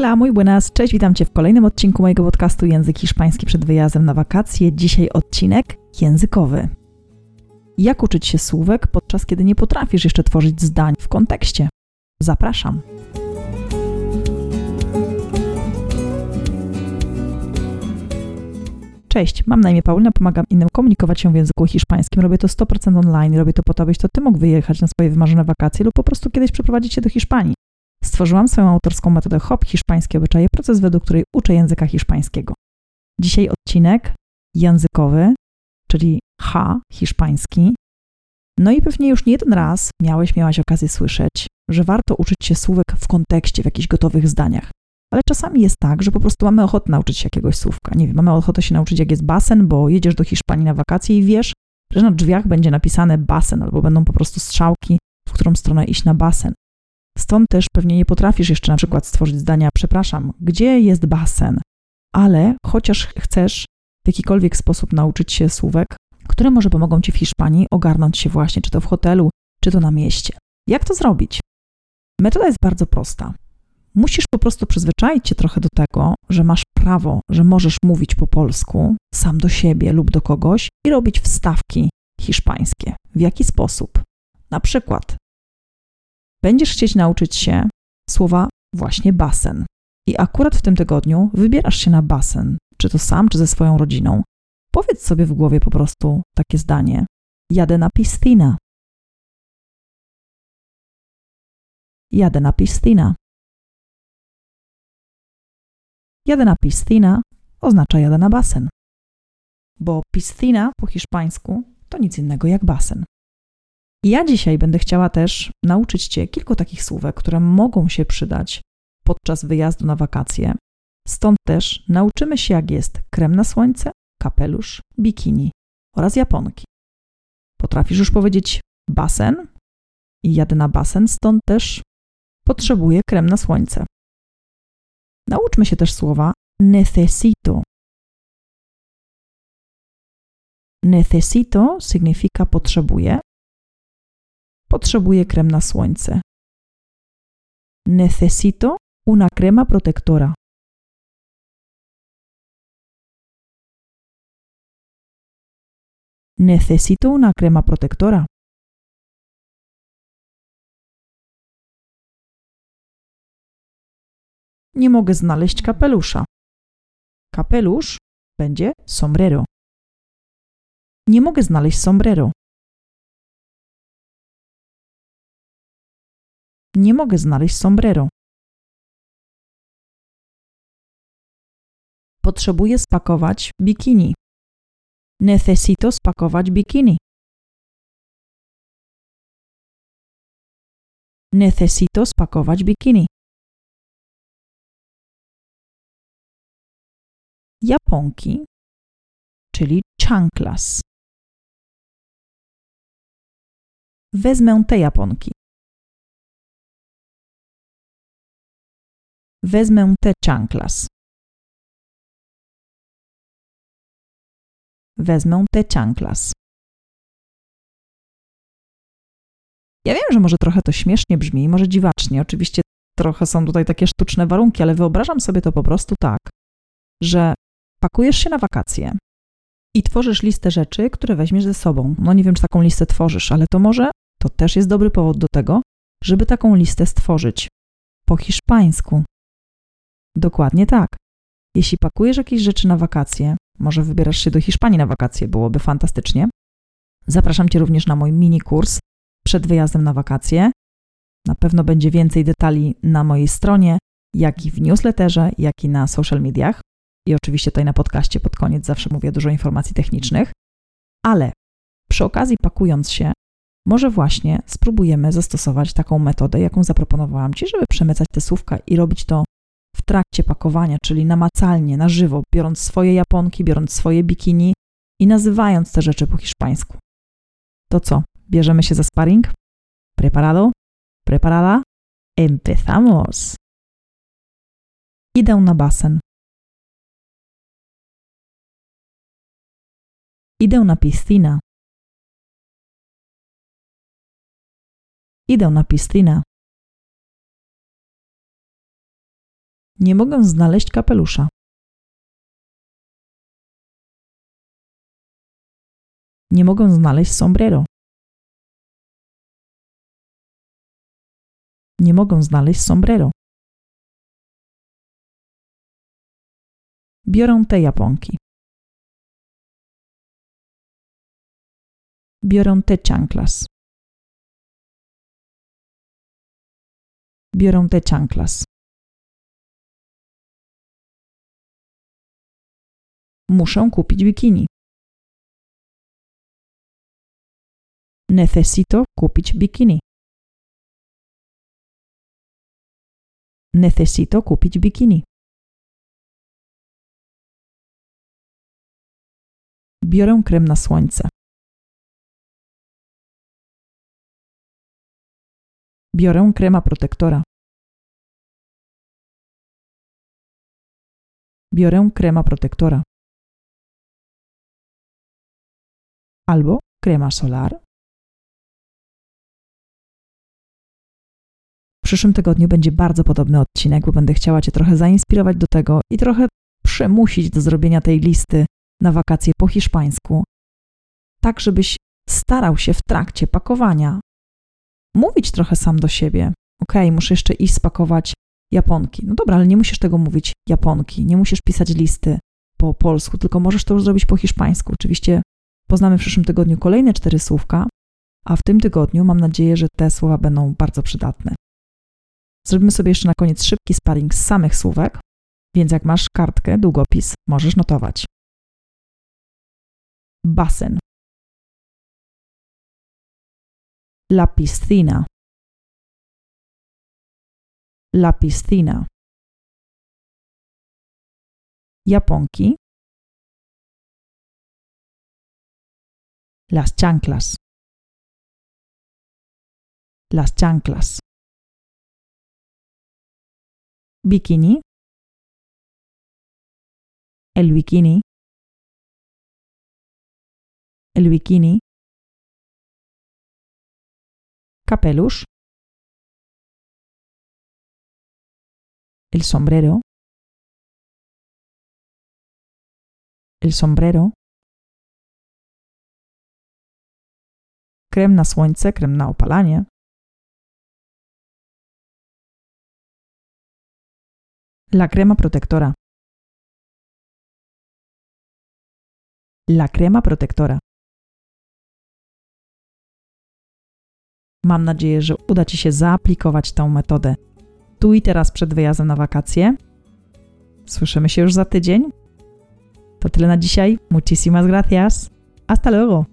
Hola, muy buenas, cześć, witam Cię w kolejnym odcinku mojego podcastu Język Hiszpański przed wyjazdem na wakacje. Dzisiaj odcinek językowy. Jak uczyć się słówek, podczas kiedy nie potrafisz jeszcze tworzyć zdań w kontekście? Zapraszam. Cześć, mam na imię Paulina, pomagam innym komunikować się w języku hiszpańskim. Robię to 100% online, robię to po to, abyś to Ty mógł wyjechać na swoje wymarzone wakacje lub po prostu kiedyś przeprowadzić się do Hiszpanii. Stworzyłam swoją autorską metodę HOP Hiszpańskie Obyczaje, proces według której uczę języka hiszpańskiego. Dzisiaj odcinek językowy, czyli H hiszpański. No i pewnie już nie jeden raz miałeś, miałaś okazję słyszeć, że warto uczyć się słówek w kontekście, w jakichś gotowych zdaniach. Ale czasami jest tak, że po prostu mamy ochotę nauczyć się jakiegoś słówka. Nie wiem, mamy ochotę się nauczyć, jak jest basen, bo jedziesz do Hiszpanii na wakacje i wiesz, że na drzwiach będzie napisane basen, albo będą po prostu strzałki, w którą stronę iść na basen. Stąd też pewnie nie potrafisz jeszcze na przykład stworzyć zdania, przepraszam, gdzie jest basen? Ale chociaż chcesz w jakikolwiek sposób nauczyć się słówek, które może pomogą ci w Hiszpanii ogarnąć się właśnie, czy to w hotelu, czy to na mieście. Jak to zrobić? Metoda jest bardzo prosta. Musisz po prostu przyzwyczaić się trochę do tego, że masz prawo, że możesz mówić po polsku sam do siebie lub do kogoś i robić wstawki hiszpańskie. W jaki sposób? Na przykład będziesz chcieć nauczyć się słowa właśnie basen. I akurat w tym tygodniu wybierasz się na basen, czy to sam, czy ze swoją rodziną. Powiedz sobie w głowie po prostu takie zdanie: Jadę na piscina. Jadę na piscina. Jadę na piscina oznacza jadę na basen. Bo piscina po hiszpańsku to nic innego jak basen. Ja dzisiaj będę chciała też nauczyć Cię kilku takich słówek, które mogą się przydać podczas wyjazdu na wakacje. Stąd też nauczymy się, jak jest krem na słońce, kapelusz, bikini oraz japonki. Potrafisz już powiedzieć basen i jadę na basen, stąd też potrzebuję krem na słońce. Nauczmy się też słowa necesito. Necesito sygnifika potrzebuję, Potrzebuję krem na słońce. Necesito una crema protectora. Necesito una crema protectora. Nie mogę znaleźć kapelusza. Kapelusz będzie sombrero. Nie mogę znaleźć sombrero. Nie mogę znaleźć sombrero. Potrzebuję spakować bikini. Necesito spakować bikini. Necesito spakować bikini. Japonki, czyli chanclas. Wezmę te japonki. Wezmę te chanclas. Wezmę te chanclas. Ja wiem, że może trochę to śmiesznie brzmi, może dziwacznie. Oczywiście trochę są tutaj takie sztuczne warunki, ale wyobrażam sobie to po prostu tak, że pakujesz się na wakacje i tworzysz listę rzeczy, które weźmiesz ze sobą. No nie wiem, czy taką listę tworzysz, ale to może to też jest dobry powód do tego, żeby taką listę stworzyć po hiszpańsku. Dokładnie tak. Jeśli pakujesz jakieś rzeczy na wakacje, może wybierasz się do Hiszpanii na wakacje, byłoby fantastycznie. Zapraszam Cię również na mój mini kurs przed wyjazdem na wakacje. Na pewno będzie więcej detali na mojej stronie, jak i w newsletterze, jak i na social mediach. I oczywiście tutaj na podcaście pod koniec zawsze mówię dużo informacji technicznych. Ale przy okazji pakując się, może właśnie spróbujemy zastosować taką metodę, jaką zaproponowałam Ci, żeby przemycać te słówka i robić to trakcie pakowania, czyli namacalnie, na żywo, biorąc swoje japonki, biorąc swoje bikini i nazywając te rzeczy po hiszpańsku. To co? Bierzemy się za sparring? Preparado? Preparada? Empezamos! Idę na basen. Idę na piscina. Idę na piscina. Nie mogę znaleźć kapelusza. Nie mogę znaleźć sombrero. Nie mogę znaleźć sombrero. Biorę te japonki. Biorę te chanclas. Biorę te chanclas. Muszę kupić bikini. Necesito kupić bikini. Necesito kupić bikini. Biorę krem na słońce. Biorę krema protektora. Biorę krema protektora. Albo krema solar. W przyszłym tygodniu będzie bardzo podobny odcinek, bo będę chciała Cię trochę zainspirować do tego i trochę przymusić do zrobienia tej listy na wakacje po hiszpańsku, tak żebyś starał się w trakcie pakowania mówić trochę sam do siebie. Ok, muszę jeszcze iść spakować Japonki. No dobra, ale nie musisz tego mówić Japonki, nie musisz pisać listy po polsku, tylko możesz to już zrobić po hiszpańsku. Oczywiście poznamy w przyszłym tygodniu kolejne cztery słówka, a w tym tygodniu mam nadzieję, że te słowa będą bardzo przydatne. Zrobimy sobie jeszcze na koniec szybki sparring z samych słówek, więc jak masz kartkę, długopis, możesz notować. Basen. La piscina. La piscina. Japonki. Las chanclas. Las chanclas. Bikini. El bikini. El bikini. Kapelusz. El sombrero. El sombrero. Krem na słońce, krem na opalanie. La crema protectora. La crema protectora. Mam nadzieję, że uda Ci się zaaplikować tę metodę tu i teraz przed wyjazdem na wakacje. Słyszymy się już za tydzień. To tyle na dzisiaj. Muchísimas gracias. Hasta luego.